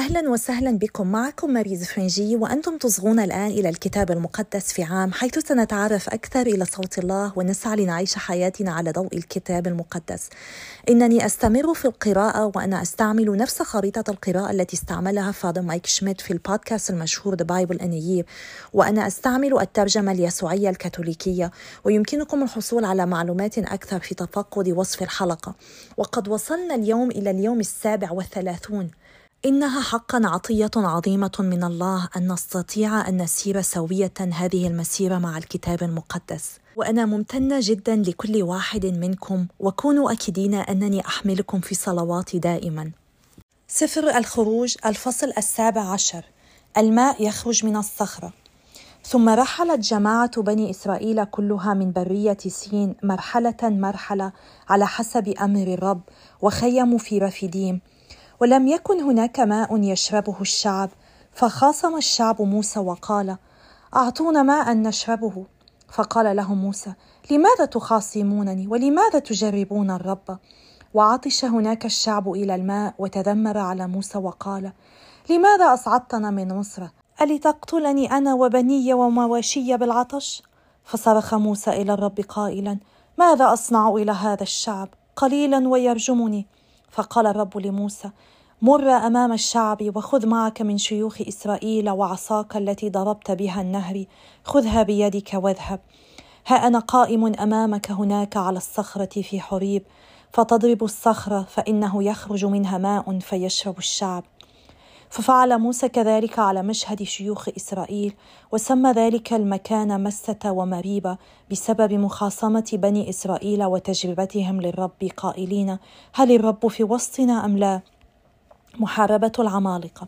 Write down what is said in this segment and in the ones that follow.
أهلا وسهلا بكم. معكم ماريز فرنجي وأنتم تصغون الآن إلى الكتاب المقدس في عام حيث سنتعرف أكثر إلى صوت الله ونسعى لنعيش حياتنا على ضوء الكتاب المقدس. إنني أستمر في القراءة وأنا أستعمل نفس خريطة القراءة التي استعملها فاضل مايك شميت في البودكاست المشهور The Bible in a Year وأنا أستعمل الترجمة اليسوعية الكاثوليكية. ويمكنكم الحصول على معلومات أكثر في تفقد وصف الحلقة. وقد وصلنا اليوم إلى اليوم السابع والثلاثون. إنها حقا عطية عظيمة من الله أن نستطيع أن نسير سوية هذه المسيرة مع الكتاب المقدس. وأنا ممتنة جدا لكل واحد منكم وكونوا اكدين أنني أحملكم في صلواتي دائما. سفر الخروج الفصل السابع عشر. الماء يخرج من الصخرة. ثم رحلت جماعة بني إسرائيل كلها من برية سين مرحلة مرحلة على حسب أمر الرب وخيموا في رفيديم. ولم يكن هناك ماء يشربه الشعب فخاصم الشعب موسى وقال أعطونا ماء نشربه. فقال لهم موسى لماذا تخاصمونني ولماذا تجربون الرب؟ وعطش هناك الشعب إلى الماء وتذمر على موسى وقال لماذا أصعدتنا من مصر؟ ألتقتلني أنا وبني ومواشي بالعطش؟ فصرخ موسى إلى الرب قائلا ماذا أصنع إلى هذا الشعب؟ قليلا ويرجمني. فقال الرب لموسى مر أمام الشعب وخذ معك من شيوخ إسرائيل وعصاك التي ضربت بها النهر خذها بيدك واذهب. ها أنا قائم أمامك هناك على الصخرة في حريب فتضرب الصخرة فإنه يخرج منها ماء فيشرب الشعب. ففعل موسى كذلك على مشهد شيوخ إسرائيل وسمى ذلك المكان مسه ومريبة بسبب مخاصمة بني إسرائيل وتجربتهم للرب قائلين هل الرب في وسطنا أم لا؟ محاربة العمالقة.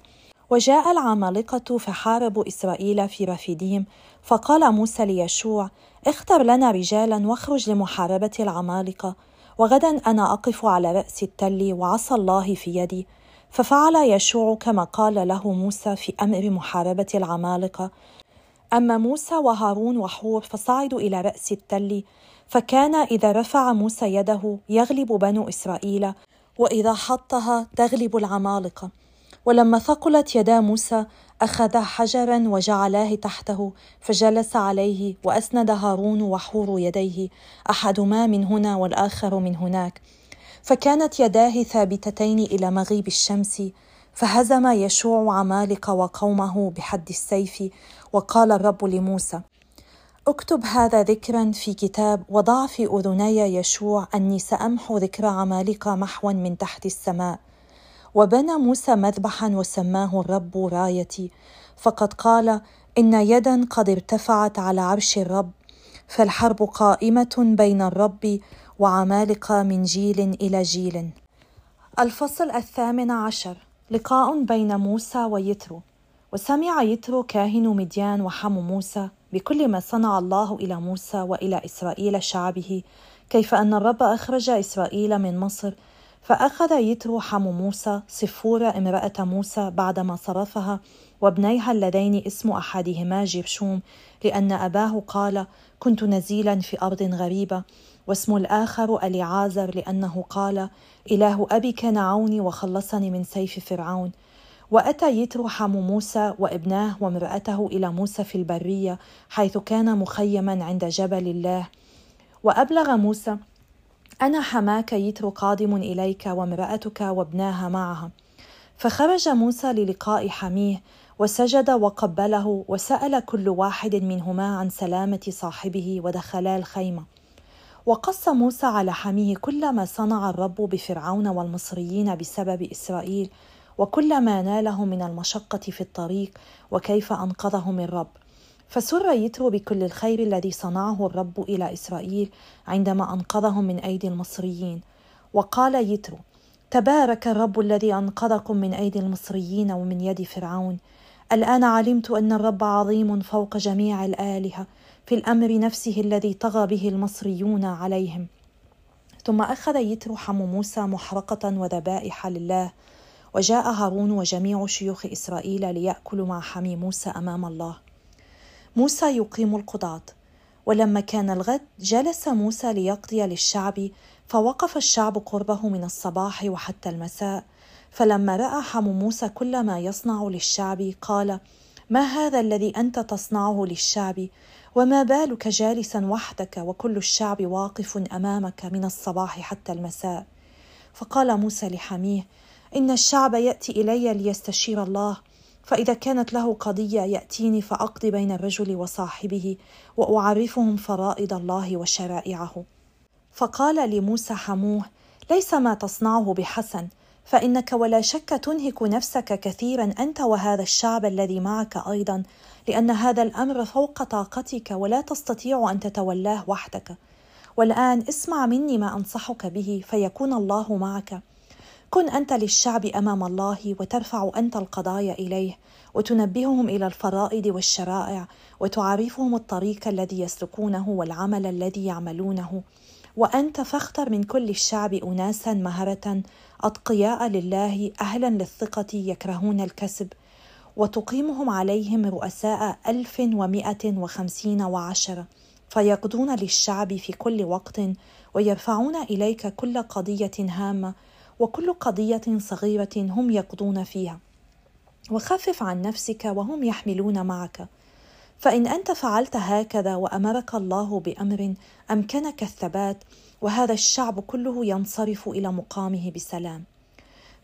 وجاء العمالقة فحاربوا إسرائيل في رفيديم فقال موسى ليشوع اختر لنا رجالا واخرج لمحاربة العمالقة وغدا أنا أقف على رأس التل وعصا الله في يدي. ففعل يشوع كما قال له موسى في أمر محاربة العمالقة. أما موسى وهارون وحور فصعدوا إلى رأس التل فكان إذا رفع موسى يده يغلب بنو إسرائيل وإذا حطها تغلب العمالقة. ولما ثقلت يدا موسى أخذ حجرا وجعلاه تحته فجلس عليه وأسند هارون وحور يديه أحدهما من هنا والآخر من هناك. فكانت يداه ثابتتين إلى مغيب الشمس فهزم يشوع عمالق وقومه بحد السيف وقال الرب لموسى اكتب هذا ذكرا في كتاب وضع في أذني يشوع أني سأمحو ذكر عمالقه محوا من تحت السماء. وبنى موسى مذبحا وسماه الرب رايتي فقد قال إن يدا قد ارتفعت على عرش الرب فالحرب قائمة بين الرب وعمالقة من جيل إلى جيل. الفصل الثامن عشر. لقاء بين موسى ويترو. وسمع يترو كاهن مديان وحم موسى بكل ما صنع الله إلى موسى وإلى إسرائيل شعبه. كيف أن الرب أخرج إسرائيل من مصر فأخذ يترو حم موسى صفور امرأة موسى بعدما صرفها وابنيها اللذين اسم أحدهما جرشوم لأن أباه قال كنت نزيلا في أرض غريبة. واسم الآخر أليعازر لأنه قال إله أبي كان عوني وخلصني من سيف فرعون. وأتى يترو حم موسى وابناه وامرأته إلى موسى في البرية حيث كان مخيما عند جبل الله. وأبلغ موسى أنا حماك يترو قادم إليك وامرأتك وابناها معها. فخرج موسى للقاء حميه وسجد وقبله وسأل كل واحد منهما عن سلامة صاحبه ودخلا الخيمة. وقص موسى على حميه كل ما صنع الرب بفرعون والمصريين بسبب إسرائيل وكل ما ناله من المشقة في الطريق وكيف انقذهم الرب فسر يترو بكل الخير الذي صنعه الرب إلى إسرائيل عندما انقذهم من أيدي المصريين. وقال يترو تبارك الرب الذي أنقذكم من أيدي المصريين ومن يد فرعون. الآن علمت أن الرب عظيم فوق جميع الآلهة في الأمر نفسه الذي طغى به المصريون عليهم. ثم أخذ يترو حم موسى محرقة وذبائح لله وجاء هارون وجميع شيوخ إسرائيل لياكلوا مع حمي موسى أمام الله. موسى يقيم القضاة ولما كان الغد جلس موسى ليقضي للشعب فوقف الشعب قربه من الصباح وحتى المساء. فلما رأى حمو موسى كل ما يصنع للشعب قال ما هذا الذي أنت تصنعه للشعب؟ وما بالك جالسا وحدك وكل الشعب واقف أمامك من الصباح حتى المساء؟ فقال موسى لحميه إن الشعب يأتي إلي ليستشير الله فإذا كانت له قضية يأتيني فأقضي بين الرجل وصاحبه وأعرفهم فرائض الله وشرائعه. فقال لموسى حموه ليس ما تصنعه بحسن فإنك ولا شك تنهك نفسك كثيرا أنت وهذا الشعب الذي معك أيضا لأن هذا الأمر فوق طاقتك ولا تستطيع أن تتولاه وحدك. والآن اسمع مني ما أنصحك به فيكون الله معك. كن أنت للشعب أمام الله وترفع أنت القضايا إليه وتنبههم إلى الفرائض والشرائع وتعرفهم الطريق الذي يسلكونه والعمل الذي يعملونه. وأنت فاختر من كل الشعب أناسا مهرة أتقياء لله أهلا للثقة يكرهون الكسب وتقيمهم عليهم رؤساء ألف ومائة وخمسين وعشرة فيقضون للشعب في كل وقت ويرفعون إليك كل قضية هامة وكل قضية صغيرة هم يقضون فيها. وخفف عن نفسك وهم يحملون معك. فإن أنت فعلت هكذا وأمرك الله بأمر أمكنك الثبات وهذا الشعب كله ينصرف إلى مقامه بسلام.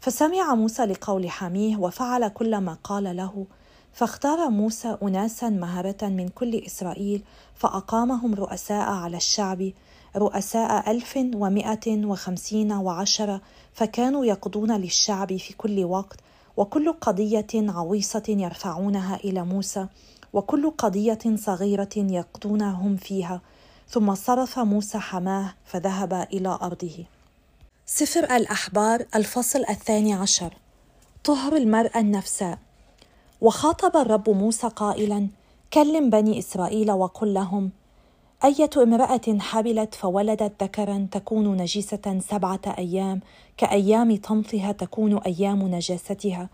فسمع موسى لقول حميه وفعل كل ما قال له. فاختار موسى أناسا مهرة من كل إسرائيل فأقامهم رؤساء على الشعب رؤساء ألف ومائة وخمسين وعشرة فكانوا يقضون للشعب في كل وقت وكل قضية عويصة يرفعونها إلى موسى. وكل قضية صغيرة يقضونهم فيها. ثم صرف موسى حماه فذهب إلى أرضه. سفر الأحبار الفصل الثاني عشر. طهر المرأة النفساء وخاطب الرب موسى قائلا كلم بني إسرائيل وقل لهم أية امرأة حبلت فولدت ذكرا تكون نجسة سبعة أيام كأيام طمثها تكون أيام نجاستها.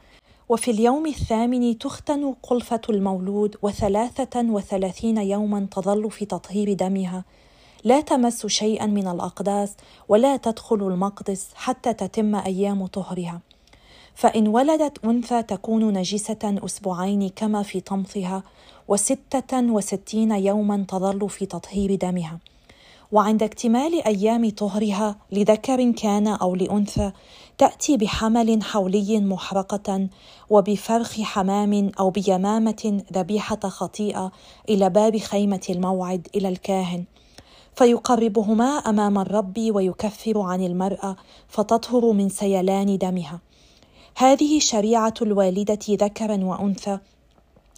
وفي اليوم الثامن تختن قلفة المولود وثلاثة وثلاثين يوما تظل في تطهير دمها. لا تمس شيئا من الأقداس ولا تدخل المقدس حتى تتم أيام طهرها. فإن ولدت أنثى تكون نجسة أسبوعين كما في طمثها وستة وستين يوما تظل في تطهير دمها. وعند اكتمال أيام طهرها لذكر كان أو لأنثى تأتي بحمل حولي محرقة وبفرخ حمام أو بيمامة ذبيحة خطيئة إلى باب خيمة الموعد إلى الكاهن. فيقربهما أمام الرب ويكفر عن المرأة فتطهر من سيلان دمها. هذه شريعة الوالدة ذكرا وأنثى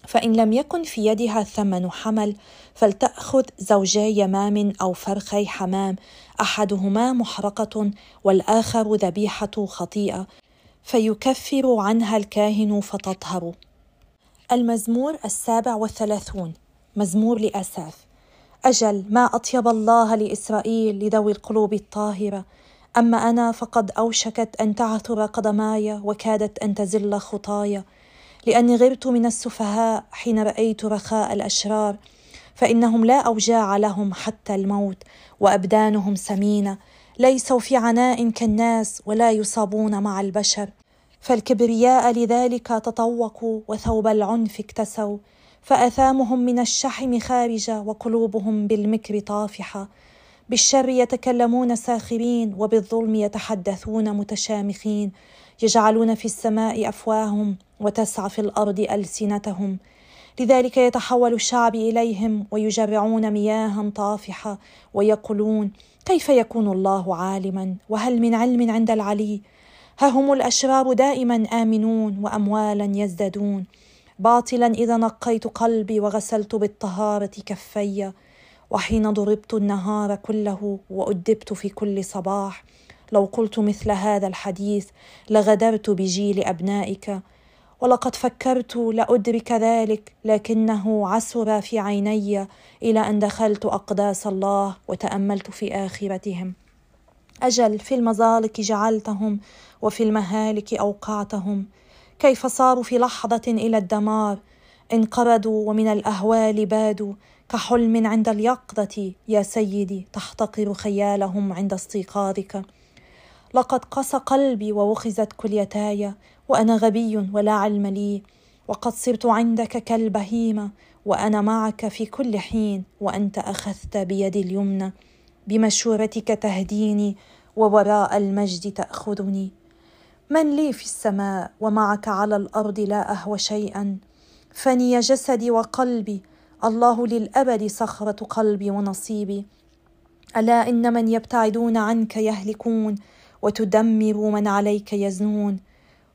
فإن لم يكن في يدها ثمن حمل فلتأخذ زوجي يمام أو فرخي حمام. أحدهما محرقة والآخر ذبيحة خطيئة. فيكفر عنها الكاهن فتطهر. المزمور السابع والثلاثون. مزمور لأساف. أجل ما أطيب الله لإسرائيل لذوي القلوب الطاهرة. أما أنا فقد أوشكت أن تعثر قدماي وكادت أن تزل خطايا. لأني غرت من السفهاء حين رأيت رخاء الأشرار فإنهم لا أوجاع لهم حتى الموت وأبدانهم سمينة ليسوا في عناء كالناس ولا يصابون مع البشر. فالكبرياء لذلك تطوقوا وثوب العنف اكتسوا فأثامهم من الشحم خارجة وقلوبهم بالمكر طافحة. بالشر يتكلمون ساخرين وبالظلم يتحدثون متشامخين يجعلون في السماء أفواههم وتسعى في الأرض ألسنتهم. لذلك يتحول الشعب إليهم ويجرعون مياها طافحة ويقولون كيف يكون الله عالما؟ وهل من علم عند العلي؟ ها هم الأشرار دائما آمنون واموالا يزدادون. باطلا إذا نقيت قلبي وغسلت بالطهارة كفي وحين ضربت النهار كله وأدبت في كل صباح. لو قلت مثل هذا الحديث لغدرت بجيل أبنائك. ولقد فكرت لادرك ذلك لكنه عسر في عيني إلى أن دخلت أقداس الله وتأملت في آخرتهم. أجل في المزالق جعلتهم وفي المهالك أوقعتهم. كيف صاروا في لحظة إلى الدمار؟ انقرضوا ومن الأهوال بادوا. كحلم عند اليقظة يا سيدي تحتقر خيالهم عند استيقاظك. لقد قسى قلبي ووخزت كليتاي وأنا غبي ولا علم لي وقد صرت عندك كالبهيمة وأنا معك في كل حين وأنت أخذت بيدي اليمنى بمشورتك تهديني ووراء المجد تأخذني. من لي في السماء ومعك على الأرض لا أهوى شيئا. فني جسدي وقلبي الله للأبد صخرة قلبي ونصيبي. ألا إن من يبتعدون عنك يهلكون وتدمر من عليك يزنون.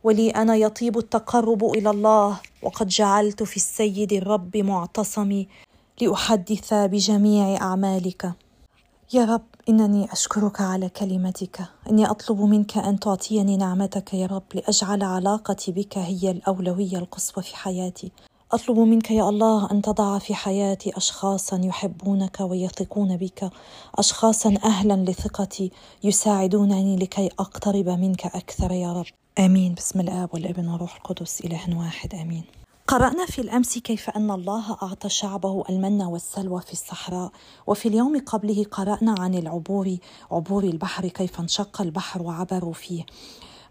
ولي أنا يطيب التقرب إلى الله وقد جعلت في السيد الرب معتصمي لأحدث بجميع أعمالك. يا رب إنني أشكرك على كلمتك. إني أطلب منك أن تعطيني نعمتك يا رب لأجعل علاقتي بك هي الأولوية القصوى في حياتي. أطلب منك يا الله أن تضع في حياتي اشخاصا يحبونك ويثقون بك اشخاصا أهلا لثقتي يساعدونني لكي أقترب منك أكثر يا رب. آمين. بسم الآب والابن والروح القدس إله واحد. آمين. قرأنا في الأمس كيف أن الله أعطى شعبه المن والسلوى في الصحراء وفي اليوم قبله قرأنا عن العبور عبور البحر كيف انشق البحر وعبروا فيه.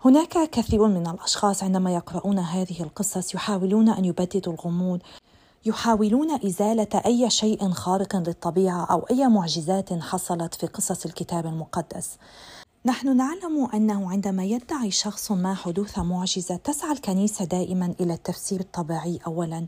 هناك كثير من الأشخاص عندما يقرؤون هذه القصص يحاولون أن يبددوا الغموض يحاولون إزالة أي شيء خارق للطبيعة أو أي معجزات حصلت في قصص الكتاب المقدس. نحن نعلم أنه عندما يدعي شخص ما حدوث معجزة تسعى الكنيسة دائما إلى التفسير الطبيعي اولا.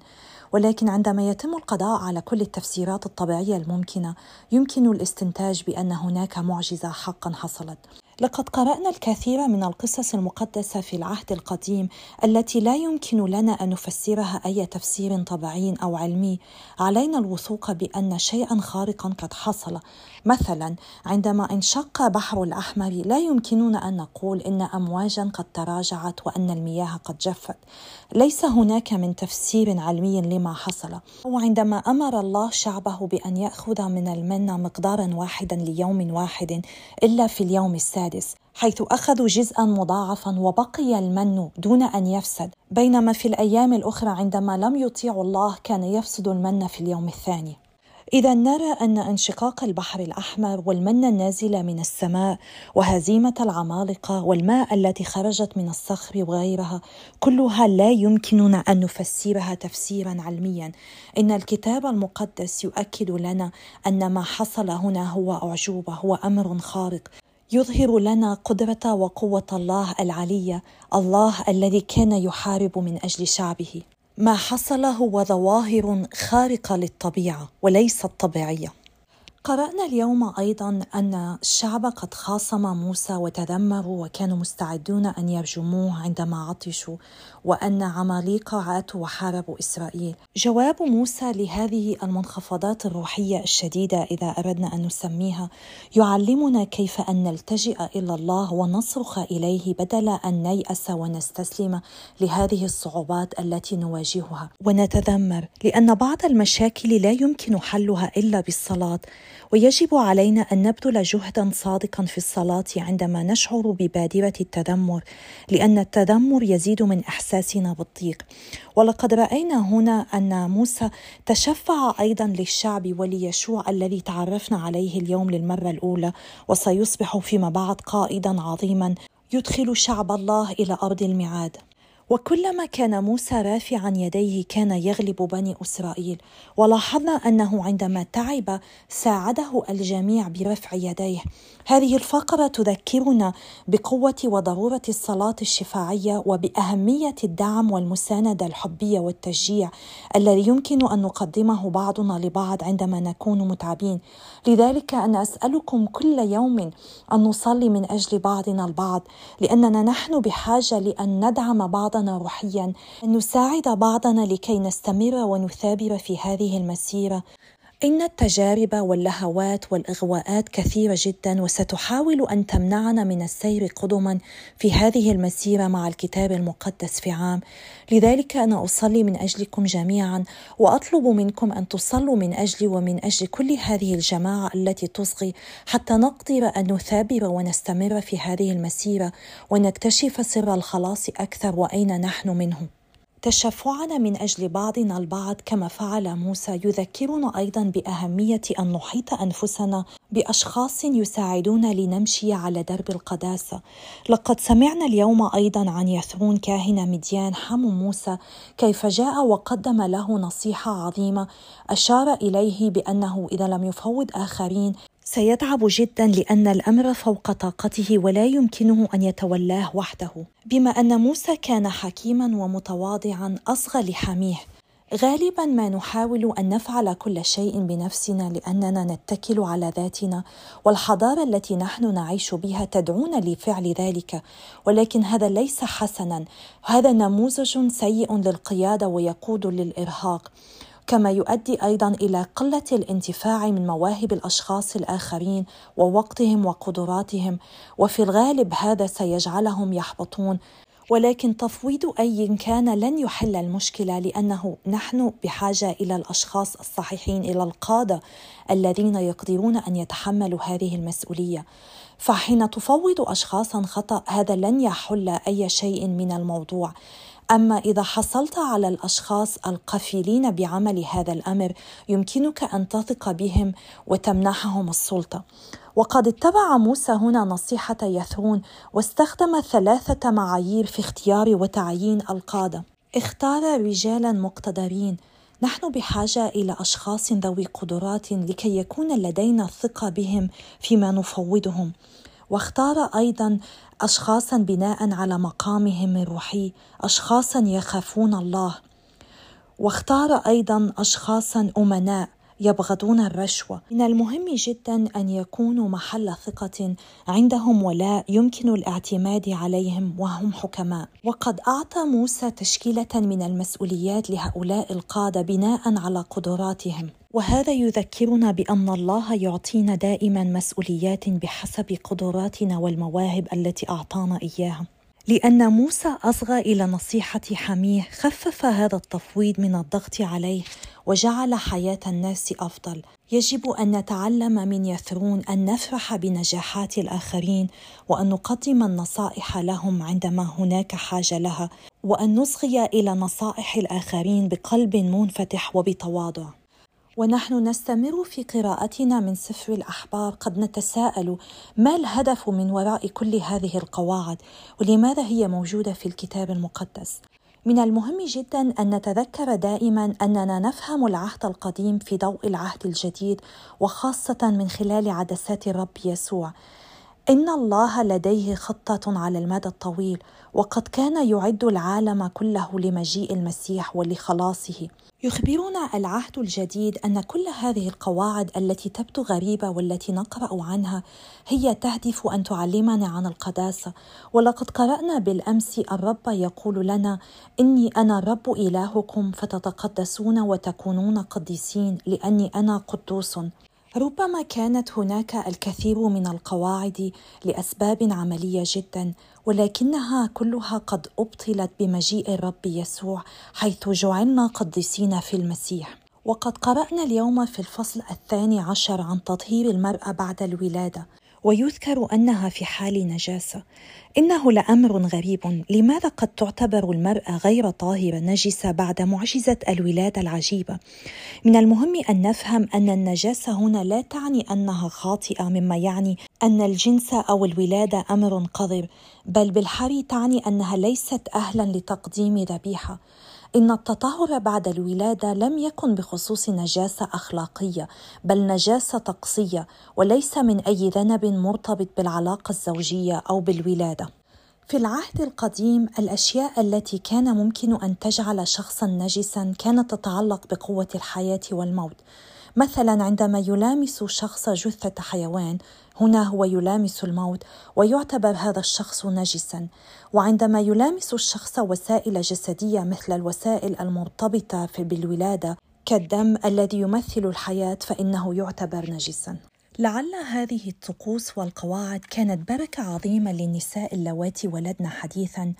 ولكن عندما يتم القضاء على كل التفسيرات الطبيعية الممكنة يمكن الاستنتاج بأن هناك معجزة حقا حصلت. لقد قرأنا الكثير من القصص المقدسة في العهد القديم التي لا يمكن لنا أن نفسرها أي تفسير طبيعي أو علمي. علينا الوثوق بأن شيئا خارقا قد حصل. مثلا عندما انشق بحر الأحمر لا يمكننا أن نقول إن امواجا قد تراجعت وأن المياه قد جفت. ليس هناك من تفسير علمي لما حصل. وعندما أمر الله شعبه بأن يأخذ من المن مقدارا واحدا ليوم واحد إلا في اليوم السادس حيث اخذوا جزءا مضاعفا وبقي المن دون أن يفسد. بينما في الأيام الأخرى عندما لم يطيعوا الله كان يفسد المن في اليوم الثاني. إذا نرى أن انشقاق البحر الأحمر والمن النازل من السماء وهزيمة العمالقة والماء التي خرجت من الصخر وغيرها كلها لا يمكننا أن نفسرها تفسيرا علميا. إن الكتاب المقدس يؤكد لنا أن ما حصل هنا هو أعجوبة هو أمر خارق. يظهر لنا قدرة وقوة الله العلية الله الذي كان يحارب من أجل شعبه. ما حصل هو ظواهر خارقة للطبيعة وليست طبيعية. قرأنا اليوم أيضا أن الشعب قد خاصم موسى وتذمروا وكانوا مستعدون أن يرجموه عندما عطشوا وأن عماليق عاتوا وحاربوا إسرائيل. جواب موسى لهذه المنخفضات الروحية الشديدة إذا أردنا أن نسميها يعلمنا كيف أن نلتجئ إلى الله ونصرخ إليه بدل أن نيأس ونستسلم لهذه الصعوبات التي نواجهها ونتذمر لأن بعض المشاكل لا يمكن حلها إلا بالصلاة ويجب علينا أن نبذل جهدا صادقا في الصلاة عندما نشعر ببادرة التذمر لأن التذمر يزيد من إحساسنا بالضيق. ولقد رأينا هنا أن موسى تشفع أيضا للشعب وليشوع الذي تعرفنا عليه اليوم للمرة الأولى وسيصبح فيما بعد قائدا عظيما يدخل شعب الله إلى أرض الميعاد. وكلما كان موسى رافعا يديه كان يغلب بني إسرائيل. ولاحظنا أنه عندما تعب ساعده الجميع برفع يديه. هذه الفقرة تذكرنا بقوة وضرورة الصلاة الشفاعية وبأهمية الدعم والمساندة الحبية والتشجيع الذي يمكن أن نقدمه بعضنا لبعض عندما نكون متعبين. لذلك أنا أسألكم كل يوم أن نصلي من أجل بعضنا البعض لأننا نحن بحاجة لأن ندعم بعضنا بعضنا روحيا أن نساعد بعضنا لكي نستمر ونثابر في هذه المسيرة. إن التجارب واللهوات والإغواءات كثيرة جدا وستحاول أن تمنعنا من السير قدما في هذه المسيرة مع الكتاب المقدس في عام. لذلك أنا أصلي من أجلكم جميعا وأطلب منكم أن تصلوا من أجلي ومن أجل كل هذه الجماعة التي تصغي حتى نقدر أن نثابر ونستمر في هذه المسيرة ونكتشف سر الخلاص أكثر وأين نحن منه. تشفعنا من أجل بعضنا البعض كما فعل موسى. يذكرنا أيضا بأهمية أن نحيط أنفسنا بأشخاص يساعدون لنمشي على درب القداسة. لقد سمعنا اليوم أيضا عن يثرون كاهن مديان حمو موسى كيف جاء وقدم له نصيحة عظيمة أشار إليه بأنه إذا لم يفوض آخرين سيتعب جدا لأن الأمر فوق طاقته ولا يمكنه أن يتولاه وحده. بما أن موسى كان حكيما ومتواضعا أصغى لحميه غالبا ما نحاول أن نفعل كل شيء بنفسنا لأننا نتكل على ذاتنا والحضارة التي نحن نعيش بها تدعونا لفعل ذلك. ولكن هذا ليس حسنا. هذا نموذج سيء للقيادة ويقود للإرهاق. كما يؤدي أيضا إلى قلة الانتفاع من مواهب الأشخاص الآخرين ووقتهم وقدراتهم وفي الغالب هذا سيجعلهم يحبطون. ولكن تفويض أي كان لن يحل المشكلة لأنه نحن بحاجة إلى الأشخاص الصحيحين إلى القادة الذين يقدرون أن يتحملوا هذه المسؤولية. فحين تفوض اشخاصا خطأ هذا لن يحل أي شيء من الموضوع. أما إذا حصلت على الأشخاص القفيلين بعمل هذا الأمر يمكنك أن تثق بهم وتمنحهم السلطة. وقد اتبع موسى هنا نصيحة يثرون واستخدم ثلاثة معايير في اختيار وتعيين القادة. اختار رجالا مقتدرين. نحن بحاجة إلى أشخاص ذوي قدرات لكي يكون لدينا الثقه بهم فيما نفوضهم. واختار أيضا اشخاصا بناء على مقامهم الروحي اشخاصا يخافون الله. واختار أيضا اشخاصا أمناء. يبغضون الرشوة. من المهم جدا أن يكونوا محل ثقة عندهم ولاء يمكن الاعتماد عليهم وهم حكماء. وقد أعطى موسى تشكيلة من المسؤوليات لهؤلاء القادة بناء على قدراتهم. وهذا يذكرنا بأن الله يعطينا دائما مسؤوليات بحسب قدراتنا والمواهب التي أعطانا إياها. لأن موسى أصغى إلى نصيحة حميه خفف هذا التفويض من الضغط عليه. وجعل حياة الناس أفضل. يجب أن نتعلم من يثرون أن نفرح بنجاحات الآخرين وأن نقدم النصائح لهم عندما هناك حاجة لها وأن نصغي إلى نصائح الآخرين بقلب منفتح وبتواضع. ونحن نستمر في قراءتنا من سفر الأحبار قد نتساءل ما الهدف من وراء كل هذه القواعد ولماذا هي موجودة في الكتاب المقدس؟ من المهم جدا أن نتذكر دائما أننا نفهم العهد القديم في ضوء العهد الجديد وخاصة من خلال عدسات الرب يسوع. إن الله لديه خطة على المدى الطويل وقد كان يعد العالم كله لمجيء المسيح ولخلاصه. يخبرنا العهد الجديد أن كل هذه القواعد التي تبدو غريبة والتي نقرأ عنها هي تهدف أن تعلمنا عن القداسة. ولقد قرأنا بالأمس الرب يقول لنا إني أنا الرب إلهكم فتتقدسون وتكونون قديسين لأني أنا قدوس. ربما كانت هناك الكثير من القواعد لأسباب عملية جدا ولكنها كلها قد أبطلت بمجيء الرب يسوع حيث جعلنا قديسين في المسيح. وقد قرأنا اليوم في الفصل الثاني عشر عن تطهير المرأة بعد الولادة. ويذكر أنها في حال نجاسة. إنه لأمر غريب لماذا قد تعتبر المراه غير طاهره نجسه بعد معجزة الولادة العجيبة؟ من المهم أن نفهم أن النجاسة هنا لا تعني أنها خاطئة مما يعني أن الجنس أو الولادة أمر قذر بل بالحري تعني أنها ليست أهلا لتقديم ذبيحة. إن التطهر بعد الولادة لم يكن بخصوص نجاسة أخلاقية بل نجاسة طقسية وليس من أي ذنب مرتبط بالعلاقة الزوجية أو بالولادة. في العهد القديم الأشياء التي كان ممكن أن تجعل شخصا نجسا كانت تتعلق بقوة الحياة والموت مثلا عندما يلامس شخص جثة حيوان هنا هو يلامس الموت ويعتبر هذا الشخص نجسا. وعندما يلامس الشخص وسائل جسدية مثل الوسائل المرتبطة بالولادة كالدم الذي يمثل الحياة فإنه يعتبر نجسا. لعل هذه الطقوس والقواعد كانت بركة عظيمة للنساء اللواتي ولدن حديثا.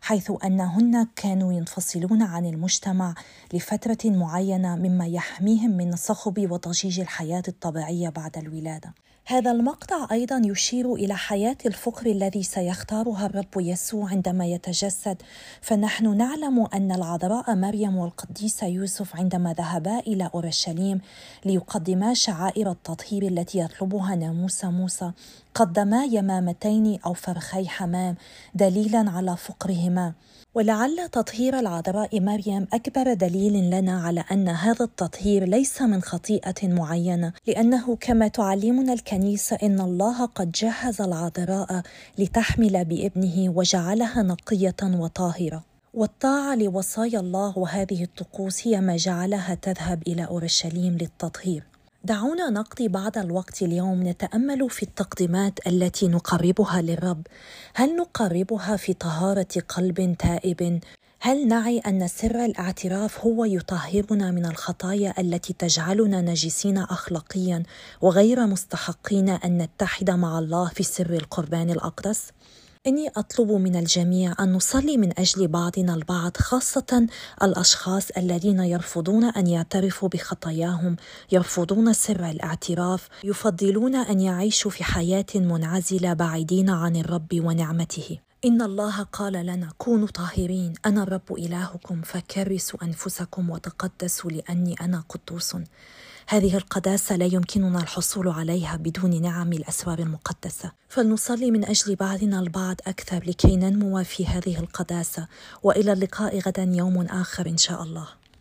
حيث أنهن كانوا ينفصلون عن المجتمع لفترة معينة مما يحميهم من صخب وضجيج الحياة الطبيعية بعد الولادة. هذا المقطع أيضا يشير إلى حياة الفقر الذي سيختارها الرب يسوع عندما يتجسد. فنحن نعلم أن العذراء مريم والقديس يوسف عندما ذهبا إلى أورشليم ليقدما شعائر التطهير التي يطلبها ناموس موسى. قدما يمامتين أو فرخي حمام دليلا على فقرهما. ولعل تطهير العذراء مريم أكبر دليل لنا على أن هذا التطهير ليس من خطيئة معينة لأنه كما تعلمنا الكنيسة إن الله قد جهز العذراء لتحمل بابنه وجعلها نقية وطاهرة. والطاعة لوصايا الله وهذه الطقوس هي ما جعلها تذهب إلى أورشليم للتطهير. دعونا نقضي بعض الوقت اليوم نتأمل في التقديمات التي نقربها للرب. هل نقربها في طهارة قلب تائب؟ هل نعي أن سر الاعتراف هو يطهرنا من الخطايا التي تجعلنا نجسين اخلاقيا وغير مستحقين أن نتحد مع الله في سر القربان الأقدس؟ إني أطلب من الجميع أن نصلي من أجل بعضنا البعض خاصة الأشخاص الذين يرفضون أن يعترفوا بخطاياهم، يرفضون سر الاعتراف، يفضلون أن يعيشوا في حياة منعزلة بعيدين عن الرب ونعمته. إن الله قال لنا كونوا طاهرين أنا الرب إلهكم فكرسوا أنفسكم وتقدسوا لأني أنا قدوس هذه القداسة لا يمكننا الحصول عليها بدون نعم الأسرار المقدسة. فلنصلي من أجل بعضنا البعض أكثر لكي ننمو في هذه القداسة. وإلى اللقاء غدا يوم آخر إن شاء الله.